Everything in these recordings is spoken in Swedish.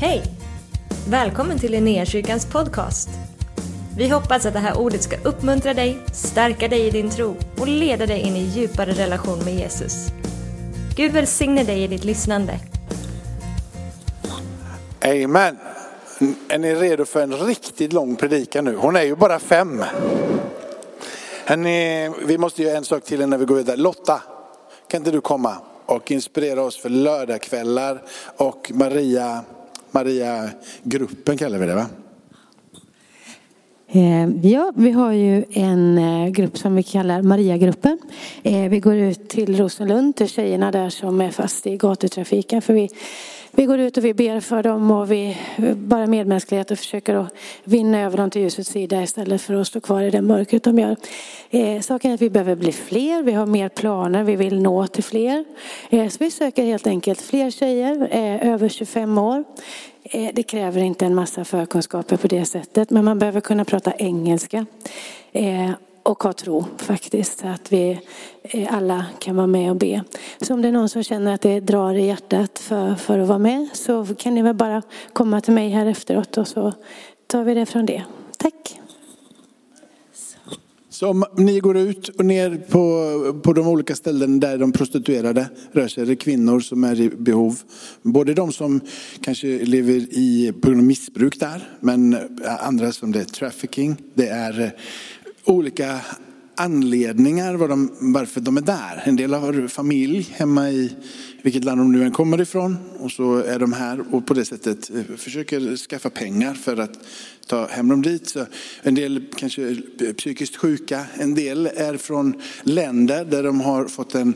Hej! Välkommen till Linnéakyrkans podcast. Vi hoppas att det här ordet ska uppmuntra dig, stärka dig i din tro och leda dig in i djupare relation med Jesus. Gud välsigne dig i ditt lyssnande. Amen. Är ni redo för en riktigt lång predikan nu? Hon är ju bara fem. Ni, vi måste göra en sak till innan vi går vidare. Lotta, kan inte du komma och inspirera oss för lördagskvällar och Maria, Maria-gruppen kallar vi det va? Eh, ja, vi har ju en eh, grupp som vi kallar Mariagruppen. Eh, vi går ut till Rosenlund, till tjejerna där som är fast i gatutrafiken. För vi, vi går ut och vi ber för dem och vi bara medmänsklighet och försöker att vinna över dem till ljusets sida istället för att stå kvar i det mörkret de gör. Eh, Saken är att vi behöver bli fler, vi har mer planer, vi vill nå till fler. Eh, Så vi söker helt enkelt fler tjejer eh, över 25 år. Eh, Det kräver inte en massa förkunskaper på det sättet, men man behöver kunna prata engelska eh, och ha tro faktiskt, att vi eh, alla kan vara med och be. Så om det är någon som känner att det drar i hjärtat för, för att vara med så kan ni väl bara komma till mig här efteråt och så tar vi det från det. Tack! Så om ni går ut och ner på, på de olika ställen där de prostituerade rör sig, är kvinnor som är i behov. Både de som kanske lever i, på grund av missbruk där, men andra som det är trafficking. Det är olika anledningar var de, varför de är där. En del har familj hemma i vilket land de nu än kommer ifrån och så är de här och på det sättet eh, försöker skaffa pengar för att ta hem dem dit. Så en del kanske är psykiskt sjuka, en del är från länder där de har fått en,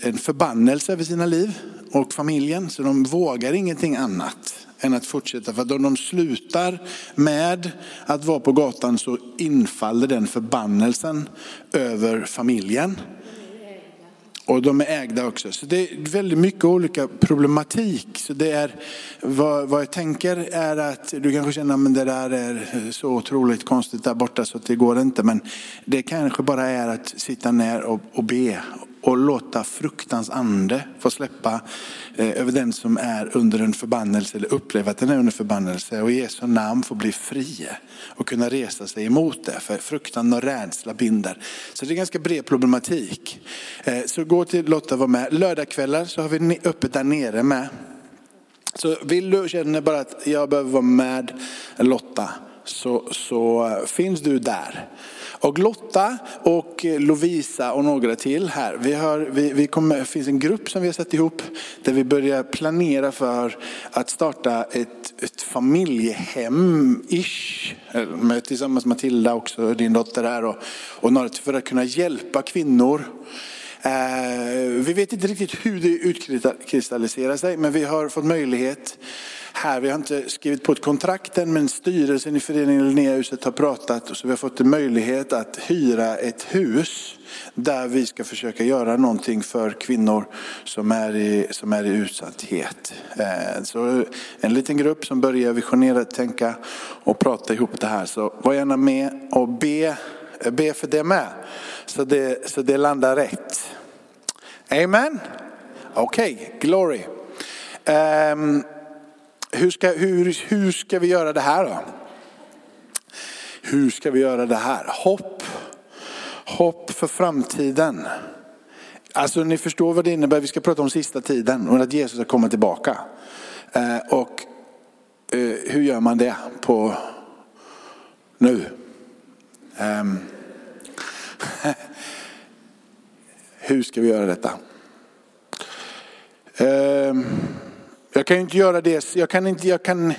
en förbannelse över sina liv och familjen så de vågar ingenting annat än att fortsätta. För att om de slutar med att vara på gatan så infaller den förbannelsen över familjen. Och de är ägda också. Så det är väldigt mycket olika problematik. Så det är, vad, vad jag tänker är att du kanske känner att det där är så otroligt konstigt där borta så att det går inte. Men det kanske bara är att sitta ner och, och be och låta fruktans ande få släppa eh, över den som är under en förbannelse eller upplever att den är under förbannelse och i Jesu namn få bli fri och kunna resa sig emot det. För fruktan och rädsla binder. Så det är ganska bred problematik. Eh, så gå till Lotta och var med. Lördagskvällar så har vi öppet där nere med. Så vill du känna bara att jag behöver vara med Lotta så, så eh, finns du där. Och Lotta och Lovisa och några till här. Vi har, vi, vi kommer, det finns en grupp som vi har satt ihop där vi börjar planera för att starta ett, ett familjehem-ish. Med, eh, tillsammans med Matilda också, din dotter här. Och, och några för att kunna hjälpa kvinnor Eh, Vi vet inte riktigt hur det utkristalliserar sig men vi har fått möjlighet här. Vi har inte skrivit på ett kontrakt än men styrelsen i föreningen Linnéhuset har pratat och så vi har fått en möjlighet att hyra ett hus där vi ska försöka göra någonting för kvinnor som är i, som är i utsatthet. Eh, så en liten grupp som börjar visionera, tänka och prata ihop det här. Så var gärna med och be, be för det med. Så det, så det landar rätt. Amen. Okej, okay, glory. Um, hur, ska, hur, hur ska vi göra det här då? Hur ska vi göra det här? Hopp. Hopp för framtiden. Alltså ni förstår vad det innebär. Vi ska prata om sista tiden och att Jesus ska komma tillbaka. Eh, och eh, hur gör man det på nu? Eh, Hur ska vi göra detta? Ehm. Jag kan ju inte göra det, jag kan inte, jag kan,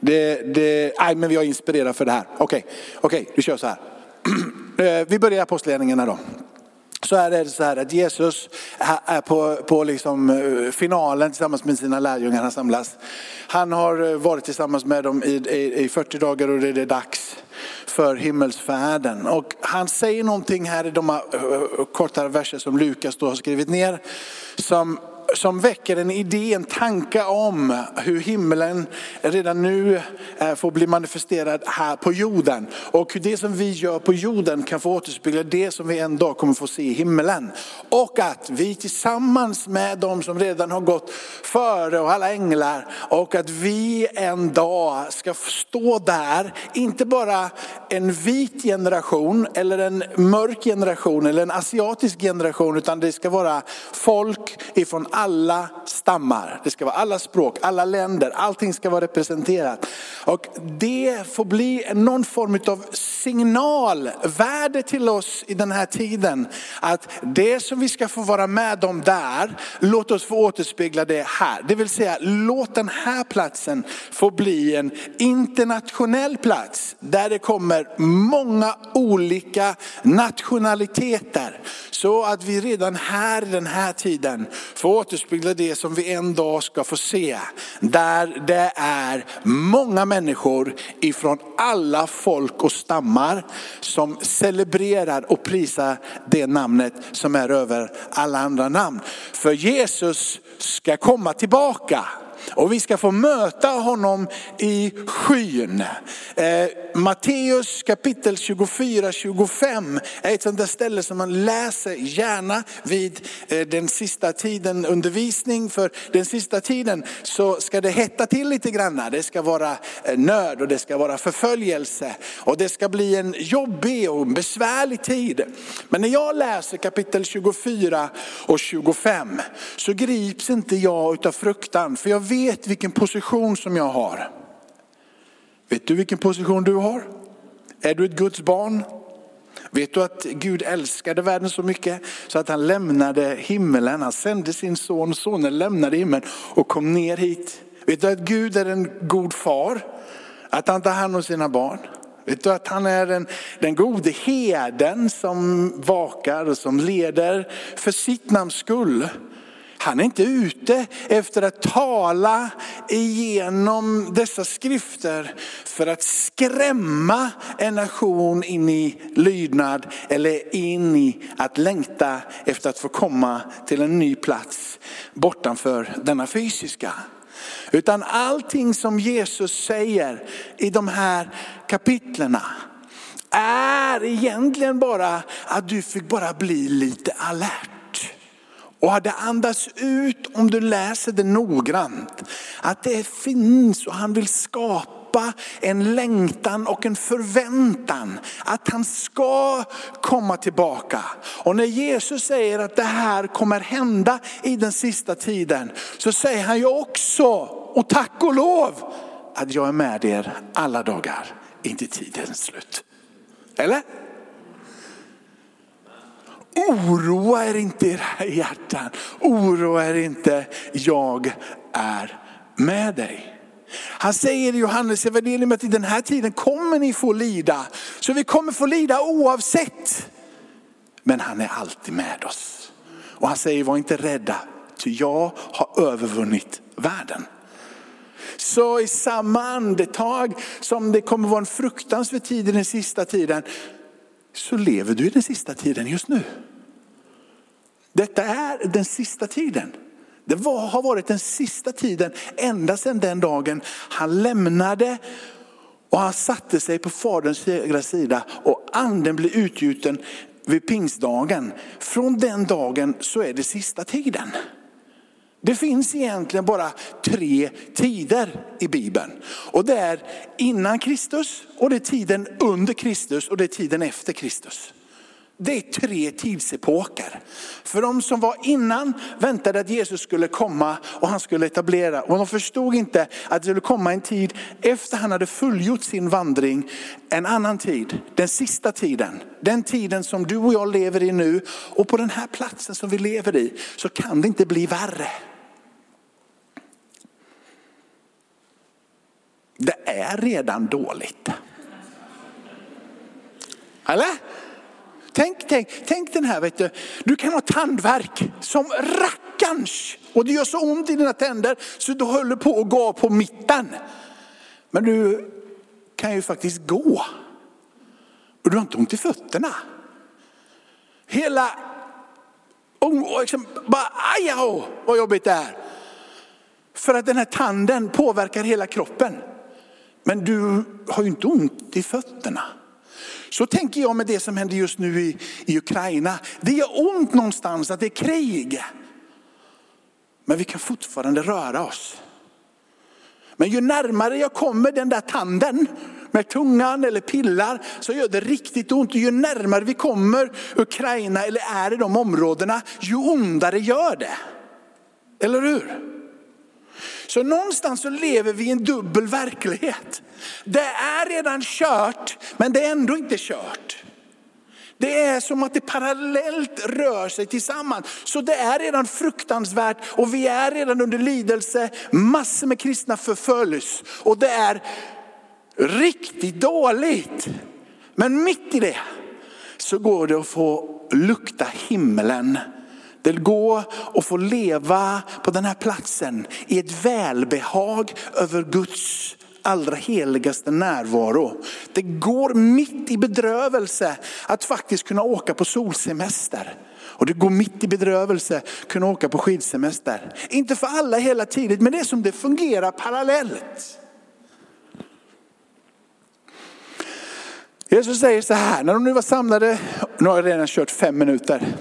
det, det, nej men jag är inspirerad för det här. Okej, okej, vi kör så här. Eh, vi börjar i apostlagärningarna då. Så är det så här att Jesus är på, på liksom eh, finalen tillsammans med sina lärjungar. Han samlas. Han har eh, varit tillsammans med dem i, i, i 40 dagar och det är dags för himmelsfärden. Och han säger någonting här i de här, korta verser som Lukas då har skrivit ner. Som som väcker en idé, en tanke om hur himlen redan nu eh, får bli manifesterad här på jorden. Och hur det som vi gör på jorden kan få återspegla det som vi en dag kommer få se i himlen. Och att vi tillsammans med de som redan har gått före och alla änglar och att vi en dag ska stå där, inte bara en vit generation eller en mörk generation eller en asiatisk generation utan det ska vara folk ifrån alla alla stammar. Det ska vara alla språk, alla länder, allting ska vara representerat. Och det får bli någon form av signalvärde till oss i den här tiden. Att det som vi ska få vara med om där, låt oss få återspegla det här. Det vill säga låt den här platsen få bli en internationell plats där det kommer många olika nationaliteter. Så att vi redan här i den här tiden får återspeglar det som vi en dag ska få se. Där det är många människor ifrån alla folk och stammar som celebrerar och prisar det namnet som är över alla andra namn. För Jesus ska komma tillbaka. Och vi ska få möta honom i skyn. Eh, Matteus kapitel 24-25 är ett sånt där ställe som man läser gärna vid eh, den sista tiden undervisning. För den sista tiden så ska det hetta till lite grann. Det ska vara eh, nöd och det ska vara förföljelse. Och det ska bli en jobbig och besvärlig tid. Men när jag läser kapitel 24 och 25 så grips inte jag av fruktan. För jag vet vilken position som jag har. Vet du vilken position du har? Är du ett Guds barn? Vet du att Gud älskade världen så mycket så att han lämnade himmelen, han sände sin son, sonen lämnade himlen och kom ner hit. Vet du att Gud är en god far? Att han tar hand om sina barn? Vet du att han är den, den gode heden som vakar och som leder för sitt namns skull? Han är inte ute efter att tala igenom dessa skrifter för att skrämma en nation in i lydnad eller in i att längta efter att få komma till en ny plats bortanför denna fysiska. Utan allting som Jesus säger i de här kapitlerna är egentligen bara att du fick bara bli lite alert. Och det andas ut om du läser det noggrant. Att det finns och han vill skapa en längtan och en förväntan att han ska komma tillbaka. Och när Jesus säger att det här kommer hända i den sista tiden så säger han ju också, och tack och lov, att jag är med er alla dagar in till tidens slut. Eller? Oroa er inte era hjärtan. Oroa er inte, jag är med dig. Han säger i Johannes evangelium att i den här tiden kommer ni få lida. Så vi kommer få lida oavsett. Men han är alltid med oss. Och han säger var inte rädda, ty jag har övervunnit världen. Så i samma andetag som det kommer vara en fruktansvärd tid i den sista tiden, så lever du i den sista tiden just nu. Detta är den sista tiden. Det var, har varit den sista tiden ända sedan den dagen han lämnade och han satte sig på faderns högra sida och anden blev utgjuten vid pingstdagen. Från den dagen så är det sista tiden. Det finns egentligen bara tre tider i Bibeln. Och det är innan Kristus, och det är tiden under Kristus och det är tiden efter Kristus. Det är tre tidsepoker. För de som var innan väntade att Jesus skulle komma och han skulle etablera. Och de förstod inte att det skulle komma en tid efter han hade fullgjort sin vandring. En annan tid, den sista tiden. Den tiden som du och jag lever i nu. Och på den här platsen som vi lever i så kan det inte bli värre. Är redan dåligt. Eller? Tänk, tänk, tänk den här, vet du. du kan ha tandvärk som rackarns och det gör så ont i dina tänder så du håller på att gå på mitten. Men du kan ju faktiskt gå. Och du har inte ont i fötterna. Hela och, och liksom bara, aj, vad jobbigt det är. För att den här tanden påverkar hela kroppen. Men du har ju inte ont i fötterna. Så tänker jag med det som händer just nu i, i Ukraina. Det gör ont någonstans att det är krig. Men vi kan fortfarande röra oss. Men ju närmare jag kommer den där tanden med tungan eller pillar så gör det riktigt ont. Och ju närmare vi kommer Ukraina eller är i de områdena, ju ondare gör det. Eller hur? Så någonstans så lever vi i en dubbel verklighet. Det är redan kört, men det är ändå inte kört. Det är som att det parallellt rör sig tillsammans. Så det är redan fruktansvärt och vi är redan under lidelse. Massor med kristna förföljs och det är riktigt dåligt. Men mitt i det så går det att få lukta himlen. Det går att få leva på den här platsen i ett välbehag över Guds allra heligaste närvaro. Det går mitt i bedrövelse att faktiskt kunna åka på solsemester. Och det går mitt i bedrövelse att kunna åka på skidsemester. Inte för alla hela tiden, men det är som det fungerar parallellt. Jesus säger så här, när de nu var samlade, nu har jag redan kört fem minuter.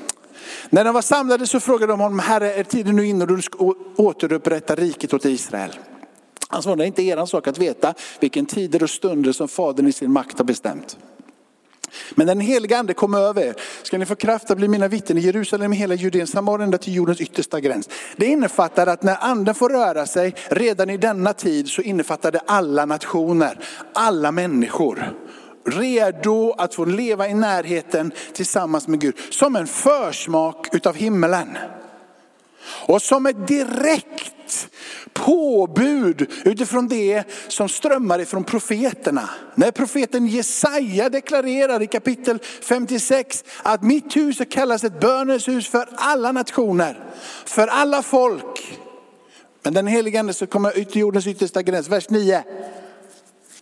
När de var samlade så frågade de honom, Herre är tiden nu inne då du ska återupprätta riket åt Israel? Han svarade, det är inte er sak att veta vilken tider och stunder som Fadern i sin makt har bestämt. Men den heliga ande kommer över er. Ska ni få kraft att bli mina vittnen i Jerusalem, hela Judeen, Samarien, ända till jordens yttersta gräns. Det innefattar att när anden får röra sig redan i denna tid så innefattar det alla nationer, alla människor redo att få leva i närheten tillsammans med Gud. Som en försmak utav himmelen. Och som ett direkt påbud utifrån det som strömmar ifrån profeterna. När profeten Jesaja deklarerar i kapitel 56 att mitt hus kallas ett bönens hus för alla nationer, för alla folk. Men den helige ande ska komma ut till jordens yttersta gräns, vers 9.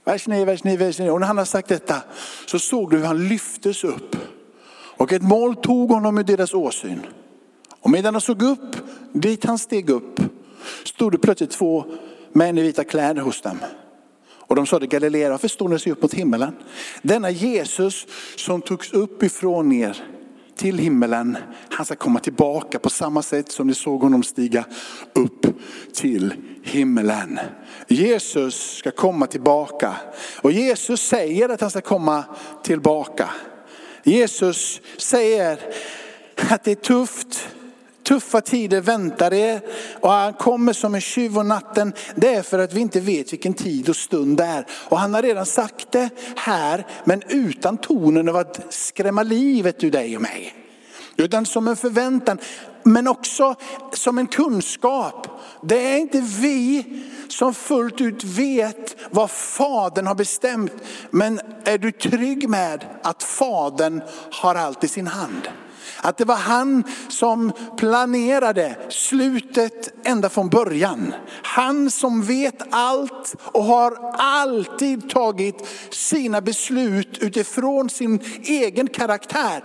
Vers 9, vers 9, vers 9. Och när han har sagt detta så såg du hur han lyftes upp. Och ett mål tog honom ur deras åsyn. Och medan han såg upp, dit han steg upp, stod det plötsligt två män i vita kläder hos dem. Och de sade Galilea, varför står ni sig upp mot himmelen? Denna Jesus som togs upp ifrån er till himmelen, han ska komma tillbaka på samma sätt som ni såg honom stiga upp till himmelen. Jesus ska komma tillbaka och Jesus säger att han ska komma tillbaka. Jesus säger att det är tufft, tuffa tider väntar er och han kommer som en tjuv om natten. Det är för att vi inte vet vilken tid och stund det är. Och han har redan sagt det här, men utan tonen av att skrämma livet ur dig och mig. Utan som en förväntan, men också som en kunskap. Det är inte vi som fullt ut vet vad Fadern har bestämt. Men är du trygg med att Fadern har allt i sin hand? Att det var han som planerade slutet ända från början. Han som vet allt och har alltid tagit sina beslut utifrån sin egen karaktär.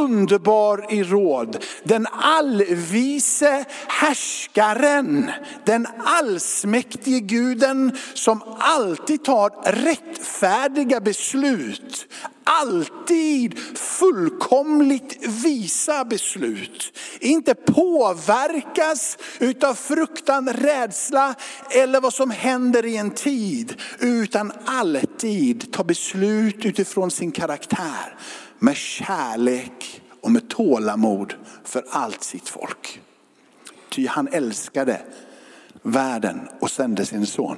Underbar i råd. Den allvise härskaren. Den allsmäktige guden som alltid tar rättfärdiga beslut alltid fullkomligt visa beslut. Inte påverkas utav fruktan, rädsla eller vad som händer i en tid. Utan alltid ta beslut utifrån sin karaktär. Med kärlek och med tålamod för allt sitt folk. Ty han älskade världen och sände sin son.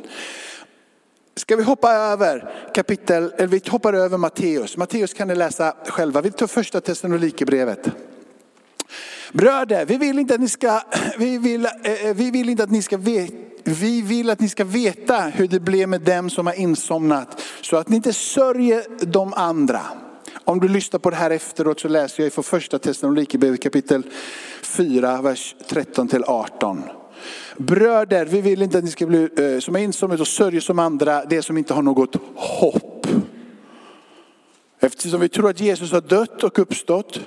Ska vi hoppa över kapitel, eller vi hoppar över Matteus. Matteus kan ni läsa själva. Vi tar första Thessalonikerbrevet. Bröder, vi vill inte att ni ska, vi vill, eh, vi vill inte att ni ska veta vi vill att ni ska veta hur det blev med dem som har insomnat så att ni inte sörjer de andra. Om du lyssnar på det här efteråt så läser jag från första Thessalonikerbrevet kapitel 4, vers 13 till 18. Bröder, vi vill inte att ni ska bli eh, som insomnade och sörja som andra, det som inte har något hopp. Eftersom vi tror att Jesus har dött och uppstått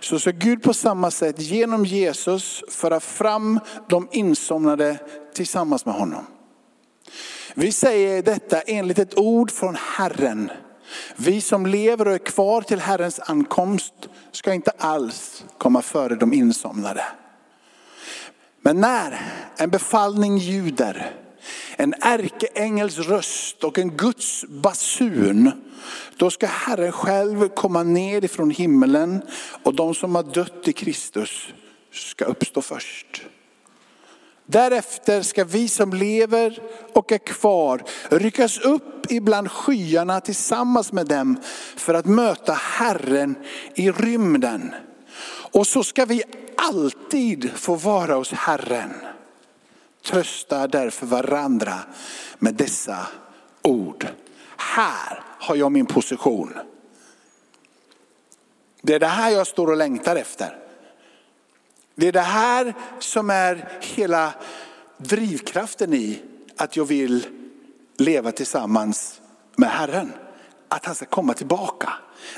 så ska Gud på samma sätt genom Jesus föra fram de insomnade tillsammans med honom. Vi säger detta enligt ett ord från Herren. Vi som lever och är kvar till Herrens ankomst ska inte alls komma före de insomnade. Men när en befallning ljuder, en ärkeängels röst och en Guds basun, då ska Herren själv komma ner ifrån himmelen och de som har dött i Kristus ska uppstå först. Därefter ska vi som lever och är kvar ryckas upp ibland skyarna tillsammans med dem för att möta Herren i rymden. Och så ska vi alltid få vara hos Herren. Trösta därför varandra med dessa ord. Här har jag min position. Det är det här jag står och längtar efter. Det är det här som är hela drivkraften i att jag vill leva tillsammans med Herren. Att han ska komma tillbaka.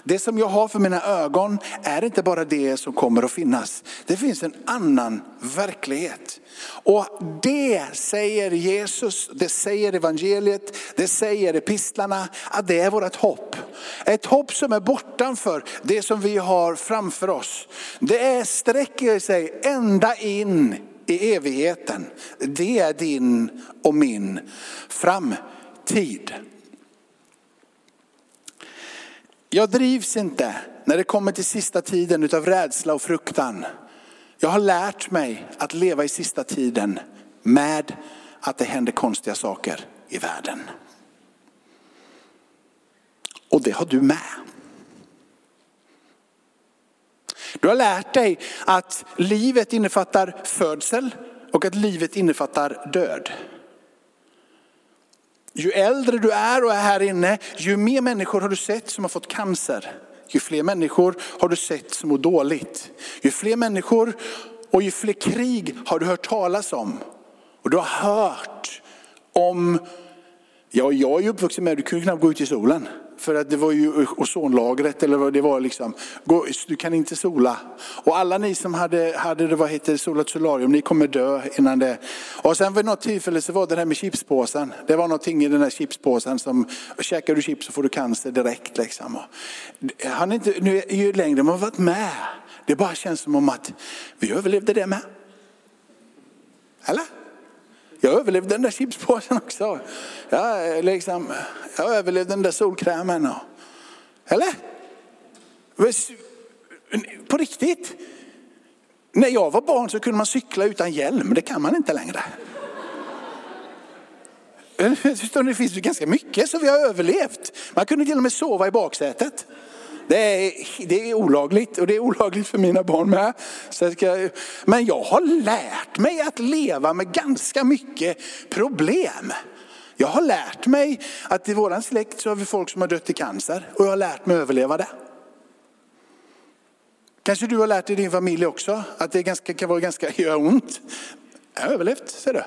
Det som jag har för mina ögon är inte bara det som kommer att finnas. Det finns en annan verklighet. Och det säger Jesus, det säger evangeliet, det säger epistlarna, att det är vårt hopp. Ett hopp som är bortanför det som vi har framför oss. Det är, sträcker sig ända in i evigheten. Det är din och min framtid. Jag drivs inte när det kommer till sista tiden utav rädsla och fruktan. Jag har lärt mig att leva i sista tiden med att det händer konstiga saker i världen. Och det har du med. Du har lärt dig att livet innefattar födsel och att livet innefattar död. Ju äldre du är och är här inne, ju mer människor har du sett som har fått cancer. Ju fler människor har du sett som mår dåligt. Ju fler människor och ju fler krig har du hört talas om. Och du har hört om, ja jag är ju uppvuxen med, du kunde knappt gå ut i solen. För att det var ju ozonlagret eller vad det var liksom. Du kan inte sola. Och alla ni som hade, hade det, vad heter solat solarium, ni kommer dö innan det. Och sen vid något tillfälle så var det det här med chipspåsen. Det var någonting i den här chipspåsen som, käkar du chips så får du cancer direkt liksom. Han inte, nu, ju längre man har varit med, det bara känns som om att vi överlevde det med. Eller? Jag överlevde den där chipspåsen också. Jag, liksom, jag överlevde den där solkrämen. Och, eller? På riktigt. När jag var barn så kunde man cykla utan hjälm. Det kan man inte längre. Det finns ju ganska mycket som vi har överlevt. Man kunde till och med sova i baksätet. Det är, det är olagligt och det är olagligt för mina barn med. Så jag ska, men jag har lärt mig att leva med ganska mycket problem. Jag har lärt mig att i våran släkt så har vi folk som har dött i cancer och jag har lärt mig att överleva det. Kanske du har lärt dig i din familj också att det ganska, kan vara ganska, göra ont. Jag har överlevt, ser du.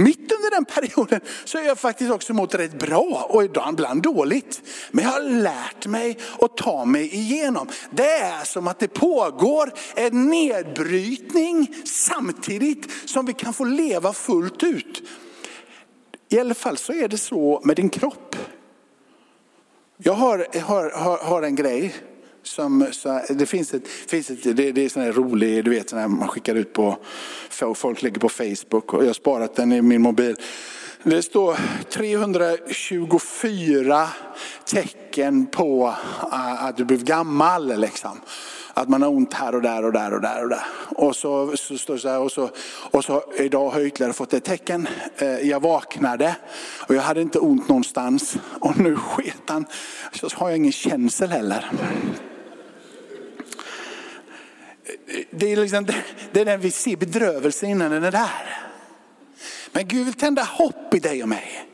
Mitt under den perioden så är jag faktiskt också mått rätt bra och ibland dåligt. Men jag har lärt mig att ta mig igenom. Det är som att det pågår en nedbrytning samtidigt som vi kan få leva fullt ut. I alla fall så är det så med din kropp. Jag har, har, har, har en grej som, så, det finns ett, finns ett det, det är sån här rolig, du vet sån här man skickar ut på, folk lägger på Facebook och jag har sparat den i min mobil. Det står 324 tecken på eh, att du blivit gammal. Liksom. Att man har ont här och där och där och där och där. Och så, står det så här, och så, och så idag har jag ytterligare fått ett tecken. Eh, jag vaknade och jag hade inte ont någonstans. Och nu sketan så har jag ingen känsel heller. Det är, liksom, det är den vi ser bedrövelse innan den är där. Men Gud vill tända hopp i dig och mig.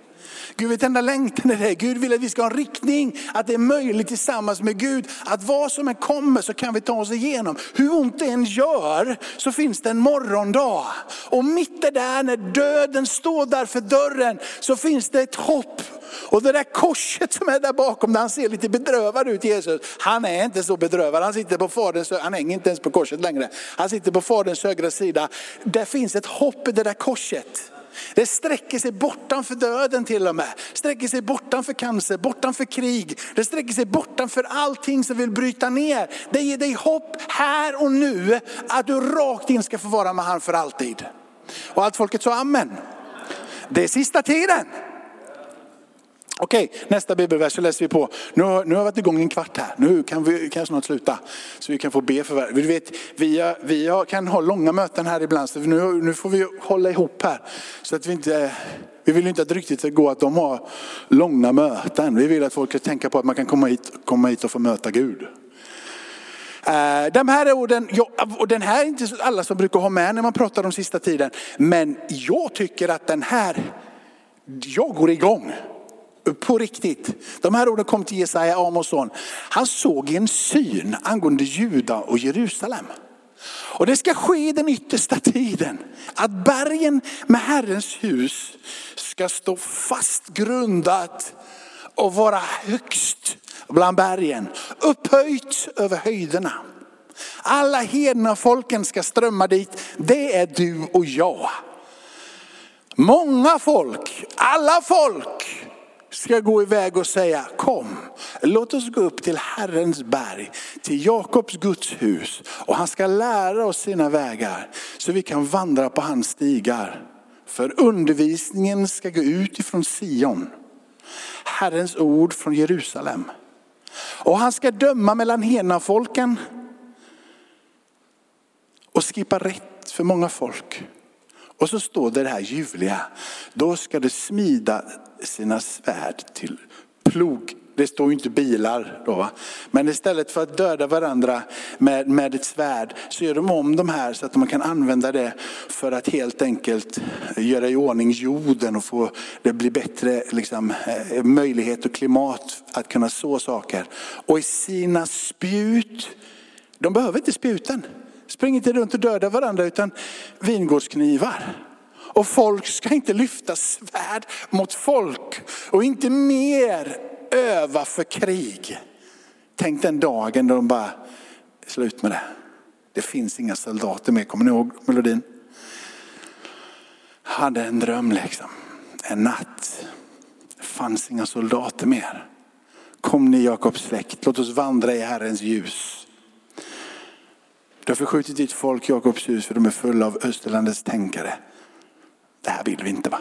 Gud vill enda längtan är det. Gud vill att vi ska ha en riktning, att det är möjligt tillsammans med Gud. Att vad som än kommer så kan vi ta oss igenom. Hur ont det än gör så finns det en morgondag. Och mitt i där när döden står där för dörren så finns det ett hopp Och det där korset som är där bakom, där han ser lite bedrövad ut Jesus, han är inte så bedrövad. Han sitter på faderns, han hänger inte ens på korset längre. Han sitter på faderns högra sida. Det finns ett hopp i det där korset. Det sträcker sig bortanför döden till och med. Sträcker sig bortanför cancer, bortanför krig. Det sträcker sig bortanför allting som vill bryta ner. Det ger dig hopp här och nu att du rakt in ska få vara med han för alltid. Och allt folket sa amen. Det är sista tiden. Okej, nästa bibelvers så läser vi på. Nu har, nu har vi varit igång en kvart här. Nu kan vi kan snart sluta. Så vi kan få be för varandra. Du vet, vi, har, vi har, kan ha långa möten här ibland. Så nu, nu får vi hålla ihop här. Så att vi inte, vi vill inte att ryktet ska gå att de har långa möten. Vi vill att folk ska tänka på att man kan komma hit, komma hit och få möta Gud. Eh, de här orden, och den här är inte alla som brukar ha med när man pratar om sista tiden. Men jag tycker att den här, jag går igång. På riktigt. De här orden kom till Jesaja Amosson. Han såg en syn angående Juda och Jerusalem. Och det ska ske i den yttersta tiden. Att bergen med Herrens hus ska stå fast grundat och vara högst bland bergen. Upphöjt över höjderna. Alla hedna folken ska strömma dit. Det är du och jag. Många folk, alla folk ska gå iväg och säga kom, låt oss gå upp till Herrens berg, till Jakobs Guds hus och han ska lära oss sina vägar så vi kan vandra på hans stigar. För undervisningen ska gå ut ifrån Sion, Herrens ord från Jerusalem. Och han ska döma mellan hena folken och skippa rätt för många folk. Och så står det det här ljuvliga, då ska de smida sina svärd till plog. Det står ju inte bilar då. Va? Men istället för att döda varandra med, med ett svärd så gör de om de här så att man kan använda det för att helt enkelt göra i ordning jorden och få det bli bättre liksom, eh, möjlighet och klimat att kunna så saker. Och i sina spjut, de behöver inte spjuten. Spring inte runt och döda varandra utan vingårdsknivar. Och folk ska inte lyfta svärd mot folk och inte mer öva för krig. Tänk den dagen då de bara, slut med det. Det finns inga soldater mer, kommer ni ihåg melodin? Hade en dröm liksom, en natt. Det fanns inga soldater mer. Kom ni Jakobs släkt, låt oss vandra i Herrens ljus. Du har förskjutit ditt folk Jakobs hus för de är fulla av Österlandets tänkare. Det här vill vi inte va?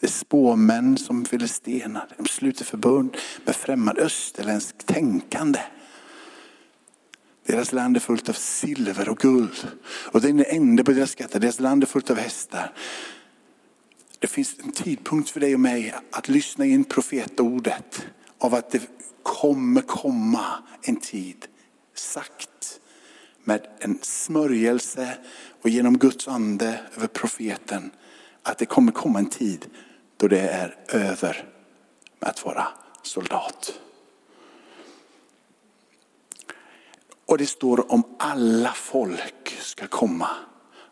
Det är spåmän som filistenar. De sluter förbund med främmande österländskt tänkande. Deras land är fullt av silver och guld. Och det är en ände på deras skatter. Deras land är fullt av hästar. Det finns en tidpunkt för dig och mig att lyssna in profetordet. Av att det kommer komma en tid. Sagt med en smörjelse och genom Guds ande över profeten att det kommer komma en tid då det är över med att vara soldat. Och det står om alla folk ska komma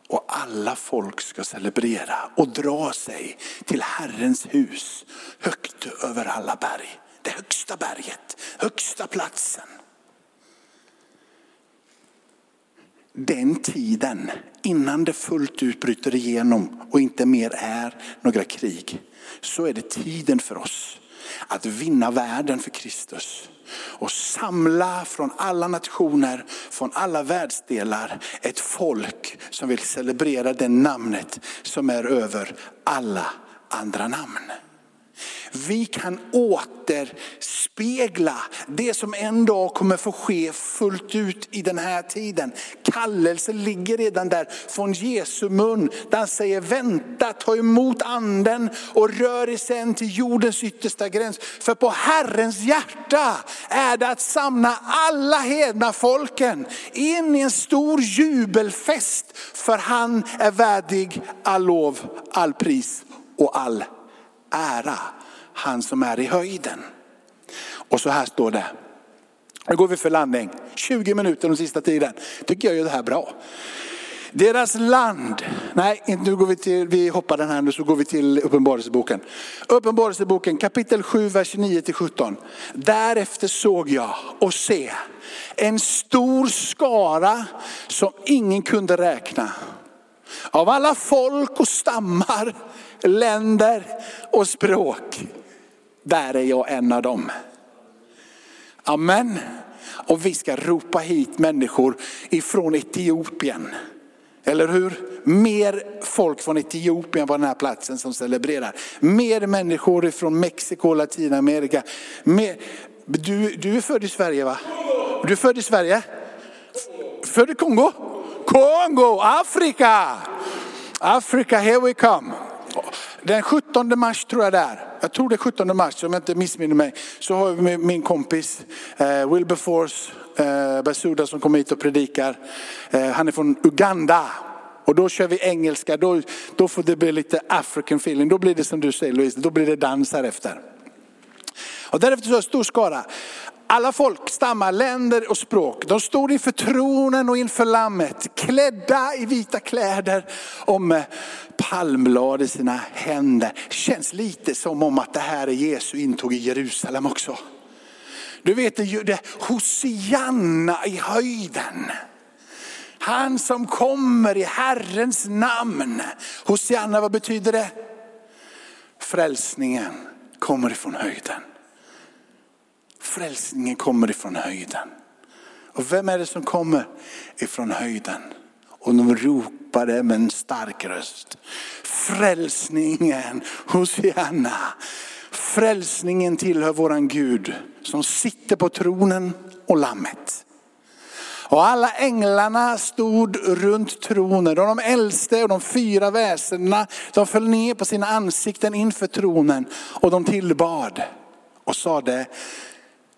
och alla folk ska celebrera och dra sig till Herrens hus högt över alla berg. Det högsta berget, högsta platsen. Den tiden innan det fullt ut bryter igenom och inte mer är några krig. Så är det tiden för oss att vinna världen för Kristus. Och samla från alla nationer, från alla världsdelar ett folk som vill celebrera det namnet som är över alla andra namn. Vi kan återspegla det som en dag kommer få ske fullt ut i den här tiden. Kallelsen ligger redan där från Jesu mun. Där han säger vänta, ta emot anden och rör er sen till jordens yttersta gräns. För på Herrens hjärta är det att samla alla hedna folken in i en stor jubelfest. För han är värdig all lov, all pris och all ära han som är i höjden. Och så här står det. Nu går vi för landning. 20 minuter den sista tiden. Tycker jag gör det här bra. Deras land, nej nu går vi till, vi hoppar den här nu så går vi till Uppenbarelseboken. Uppenbarelseboken kapitel 7, vers 9 till 17. Därefter såg jag och se en stor skara som ingen kunde räkna. Av alla folk och stammar, länder och språk. Där är jag en av dem. Amen. Och vi ska ropa hit människor ifrån Etiopien. Eller hur? Mer folk från Etiopien på den här platsen som celebrerar. Mer människor från Mexiko och Latinamerika. Mer... Du, du är född i Sverige va? Du är född i Sverige? Född i Kongo? Kongo, Afrika! Afrika, here we come. Den 17 mars tror jag det är. Jag tror det är 17 mars om jag inte missminner mig. Så har vi min kompis eh, Wilberforce eh, Basuda som kommer hit och predikar. Eh, han är från Uganda. Och då kör vi engelska, då, då får det bli lite African feeling. Då blir det som du säger Louise, då blir det dans här efter. Och därefter så är stor skara. Alla folk, stammar, länder och språk. De stod inför tronen och inför lammet, klädda i vita kläder och med palmblad i sina händer. Känns lite som om att det här är Jesu intåg i Jerusalem också. Du vet det, det Hosianna i höjden. Han som kommer i Herrens namn. Hosianna, vad betyder det? Frälsningen kommer ifrån höjden. Frälsningen kommer ifrån höjden. Och vem är det som kommer ifrån höjden? Och de ropade med en stark röst. Frälsningen, Hosianna. Frälsningen tillhör våran Gud som sitter på tronen och lammet. Och alla änglarna stod runt tronen och de äldste och de fyra väsendena de föll ner på sina ansikten inför tronen och de tillbad och sade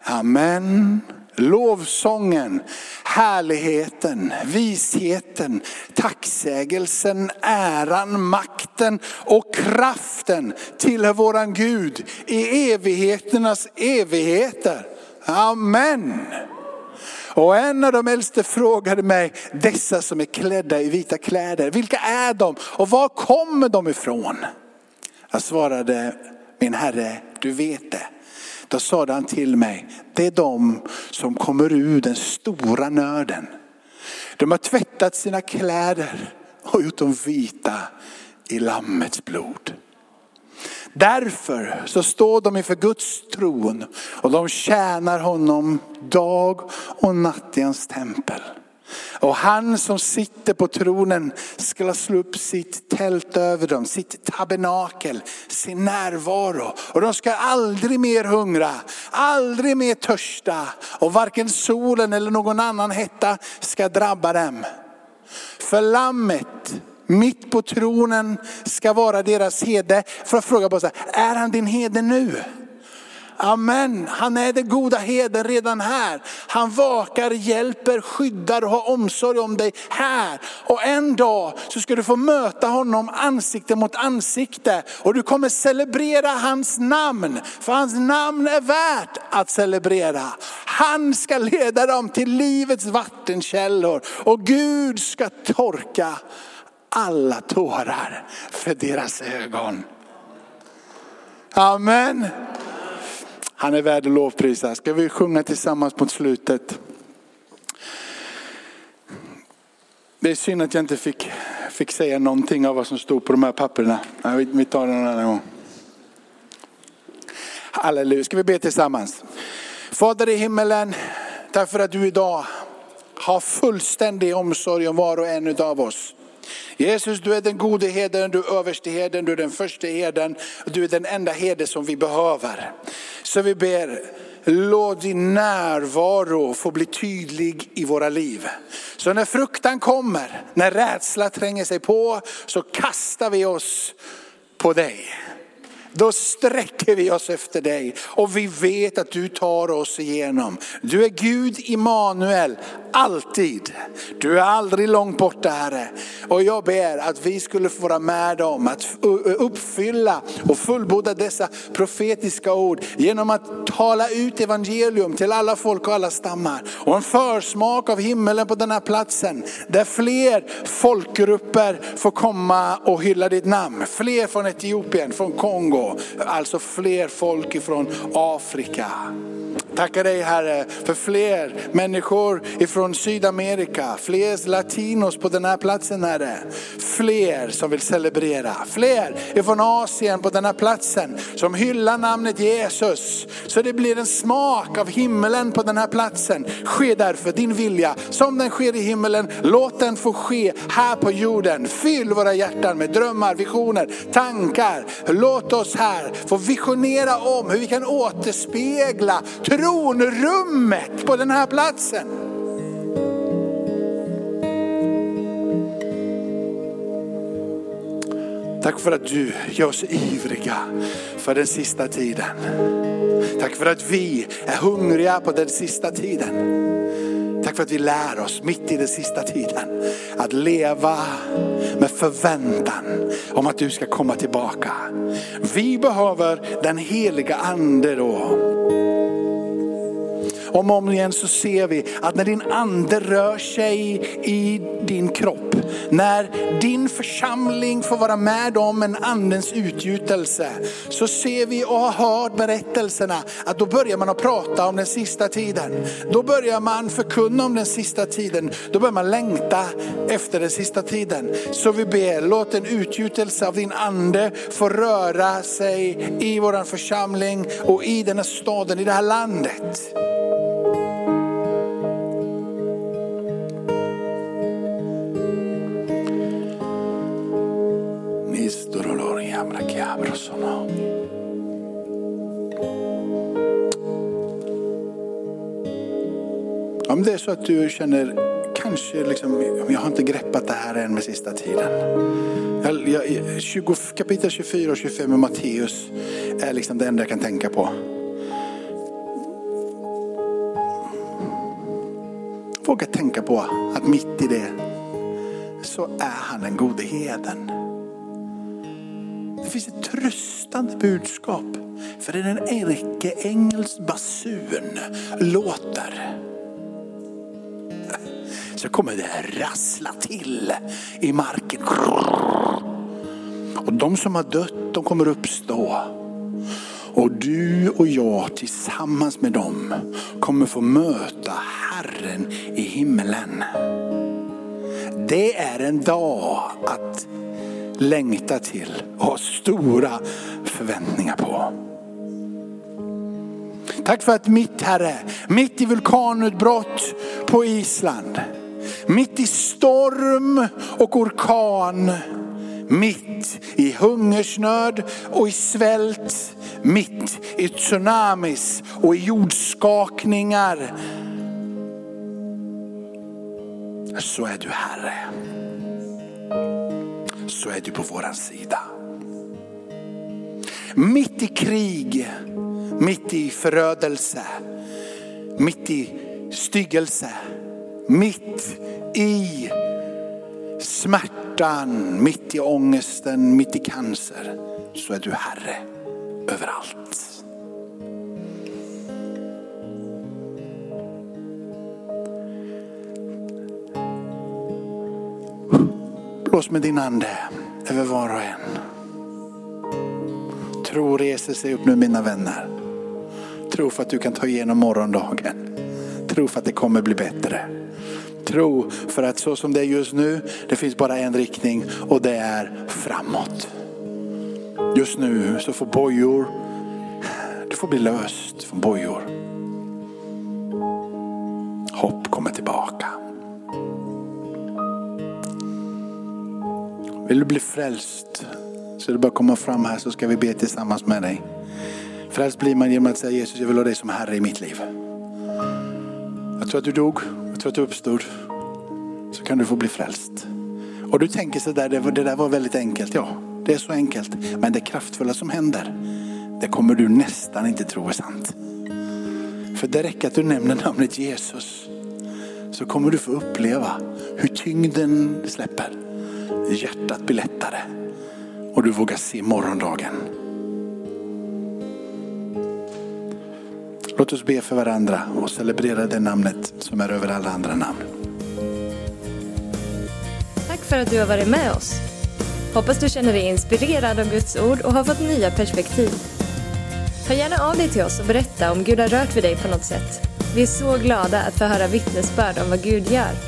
Amen. Lovsången, härligheten, visheten, tacksägelsen, äran, makten och kraften tillhör våran Gud i evigheternas evigheter. Amen. Och en av de äldste frågade mig, dessa som är klädda i vita kläder, vilka är de och var kommer de ifrån? Jag svarade, min herre, du vet det. Då sade han till mig, det är de som kommer ur den stora nöden. De har tvättat sina kläder och gjort dem vita i Lammets blod. Därför så står de inför Guds tron och de tjänar honom dag och natt i hans tempel. Och han som sitter på tronen ska slå upp sitt tält över dem, sitt tabernakel, sin närvaro. Och de ska aldrig mer hungra, aldrig mer törsta och varken solen eller någon annan hetta ska drabba dem. För lammet mitt på tronen ska vara deras hede. För att fråga bara så här, är han din hede nu? Amen. Han är den goda heden redan här. Han vakar, hjälper, skyddar och har omsorg om dig här. Och en dag så ska du få möta honom ansikte mot ansikte. Och du kommer celebrera hans namn. För hans namn är värt att celebrera. Han ska leda dem till livets vattenkällor. Och Gud ska torka alla tårar för deras ögon. Amen. Han är värd att lovprisa. Ska vi sjunga tillsammans mot slutet? Det är synd att jag inte fick, fick säga någonting av vad som stod på de här papperna. Vi tar det någon annan gång. Halleluja, ska vi be tillsammans. Fader i himmelen, tack för att du idag har fullständig omsorg om var och en av oss. Jesus, du är den gode herden, du är överste herden, du är den första herden. Du är den enda herde som vi behöver. Så vi ber, låt din närvaro få bli tydlig i våra liv. Så när fruktan kommer, när rädsla tränger sig på, så kastar vi oss på dig då sträcker vi oss efter dig och vi vet att du tar oss igenom. Du är Gud Immanuel, alltid. Du är aldrig långt borta Herre. Och jag ber att vi skulle få vara med om att uppfylla och fullborda dessa profetiska ord genom att tala ut evangelium till alla folk och alla stammar. Och en försmak av himmelen på den här platsen där fler folkgrupper får komma och hylla ditt namn. Fler från Etiopien, från Kongo, alltså fler folk ifrån Afrika. Tackar dig Herre för fler människor ifrån Sydamerika, fler latinos på den här platsen Herre. Fler som vill celebrera, fler ifrån Asien på den här platsen som hyllar namnet Jesus. Så det blir en smak av himmelen på den här platsen. Ske därför din vilja som den sker i himmelen, låt den få ske här på jorden. Fyll våra hjärtan med drömmar, visioner, tankar. Låt oss här får visionera om hur vi kan återspegla tronrummet på den här platsen. Tack för att du gör oss ivriga för den sista tiden. Tack för att vi är hungriga på den sista tiden. Tack för att vi lär oss mitt i den sista tiden att leva med förväntan om att du ska komma tillbaka. Vi behöver den heliga ande då om och om igen så ser vi att när din ande rör sig i din kropp, när din församling får vara med om en andens utgjutelse, så ser vi och har hört berättelserna att då börjar man att prata om den sista tiden. Då börjar man förkunna om den sista tiden. Då börjar man längta efter den sista tiden. Så vi ber, låt en utgjutelse av din ande få röra sig i våran församling och i den här staden, i det här landet. Om det är så att du känner, kanske liksom, jag har inte greppat det här än med sista tiden. Jag, jag, 20, kapitel 24 och 25 i Matteus är liksom det enda jag kan tänka på. Våga tänka på att mitt i det så är han den gode heden. Det finns ett tröstande budskap. För när en ärkeängels basun låter så kommer det rassla till i marken. Och de som har dött, de kommer uppstå. Och du och jag tillsammans med dem kommer få möta Herren i himlen. Det är en dag att längta till och ha stora förväntningar på. Tack för att mitt Herre, mitt i vulkanutbrott på Island, mitt i storm och orkan, mitt i hungersnöd och i svält, mitt i tsunamis och i jordskakningar. Så är du Herre. Så är du på våran sida. Mitt i krig, mitt i förödelse, mitt i styggelse, mitt i smärtan, mitt i ångesten, mitt i cancer, så är du Herre överallt. Blås med din ande över var och en. Tro reser sig upp nu mina vänner. Tro för att du kan ta igenom morgondagen. Tro för att det kommer bli bättre. Tro för att så som det är just nu, det finns bara en riktning och det är framåt. Just nu så får bojor, du får bli löst från bojor. Hopp kommer tillbaka. Vill du bli frälst så är det bara att komma fram här så ska vi be tillsammans med dig. Frälst blir man genom att säga Jesus jag vill ha dig som Herre i mitt liv. Jag tror att du dog, jag tror att du uppstod. Så kan du få bli frälst. Och du tänker så där, det där var väldigt enkelt. Ja, Det är så enkelt. Men det kraftfulla som händer, det kommer du nästan inte tro är sant. För det räcker att du nämner namnet Jesus så kommer du få uppleva hur tyngden släpper. Hjärtat blir lättare och du vågar se morgondagen. Låt oss be för varandra och celebrera det namnet som är över alla andra namn. Tack för att du har varit med oss. Hoppas du känner dig inspirerad av Guds ord och har fått nya perspektiv. Hör gärna av dig till oss och berätta om Gud har rört vid dig på något sätt. Vi är så glada att få höra vittnesbörd om vad Gud gör.